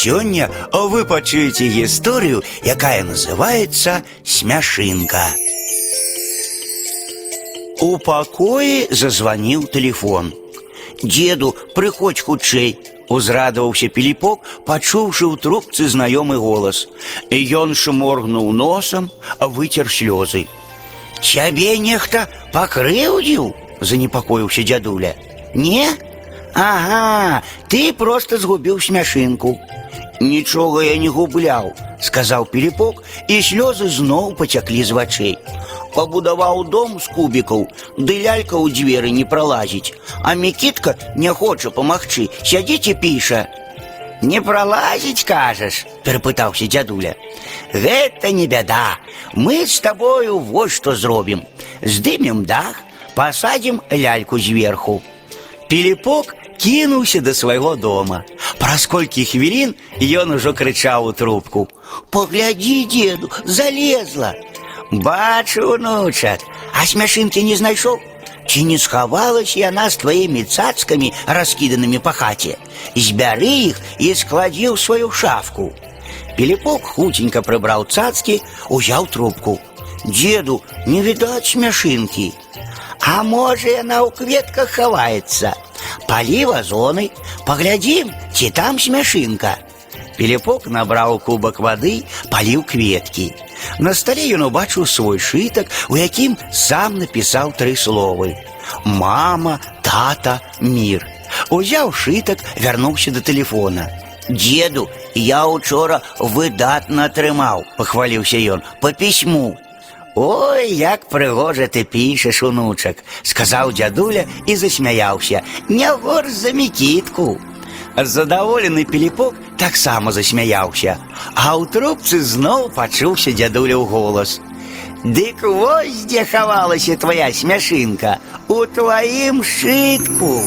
Сёння вы пачуеце гісторыю, якая называется смяшынка. У пакоі зазваніў тэлефон. Деду, прыходзь хутчэй, узрадаваўся піліпок, пачуўшы ў трубцы знаёмы голас. Ён шморгнуў носам, выцер слёзы. Цябе нехта пакрыўдзіў, занепакоіўся дзядуля. Не? Ага, ты просто згубіў смяшынку. Нічога я не губляў, сказаў піліпок, і слёзы зноў пацяклі з вачэй. Пабудаваў дом з кубікаў, ды лялька ў дзверы не пралазіць, а мікітка не хоча памагчы, сядзіць і піша. Не пролазить, кажешь? перапытаўся дзядуля. Гэта не бяда. Мы з табою вот што зробім. Здымем дах, пасадзім ляльку зверху. Піліпок кінуўся да свайго дома. Праз колькі хвілін ён ужо крычаў у трубку: « Паглядзі, деду, залезла. Бачу, унучак, а смяшынкі не знайшоў. Ці не схавалась яна з тваімі цацкамі, раскіданымі па хаце. Збяры іх і складзі ў сваю шафку. Піліпок хуценька прыбраў цацкі, узяў трубку. Деду, не відаць смяшынкі. А можа, яна ў кветках хаваецца. Палі вазоны, паглядзім, ці там смяшынка. Піліпок набраў кубак вады, паліў кветкі. На стале ён убачыў свой шытак, у якім сам напісаў тры словы: Мама, тата, мір. Узяў шытак, вярнуўся да тэлефона. Деду, я учора выдатна атрымаў, пахваліўся ён по пісьму. Ой, як прыгожа ты пішаш, унучак, сказаў дзядуля і засмяяўся. Не горш за мікітку. Задаволены піліпок таксама засмяяўся, а ў трубцы зноў пачуўся дзядуляў голас. Дык вось дзе хавалася твоя смяшынка у тваім шытку.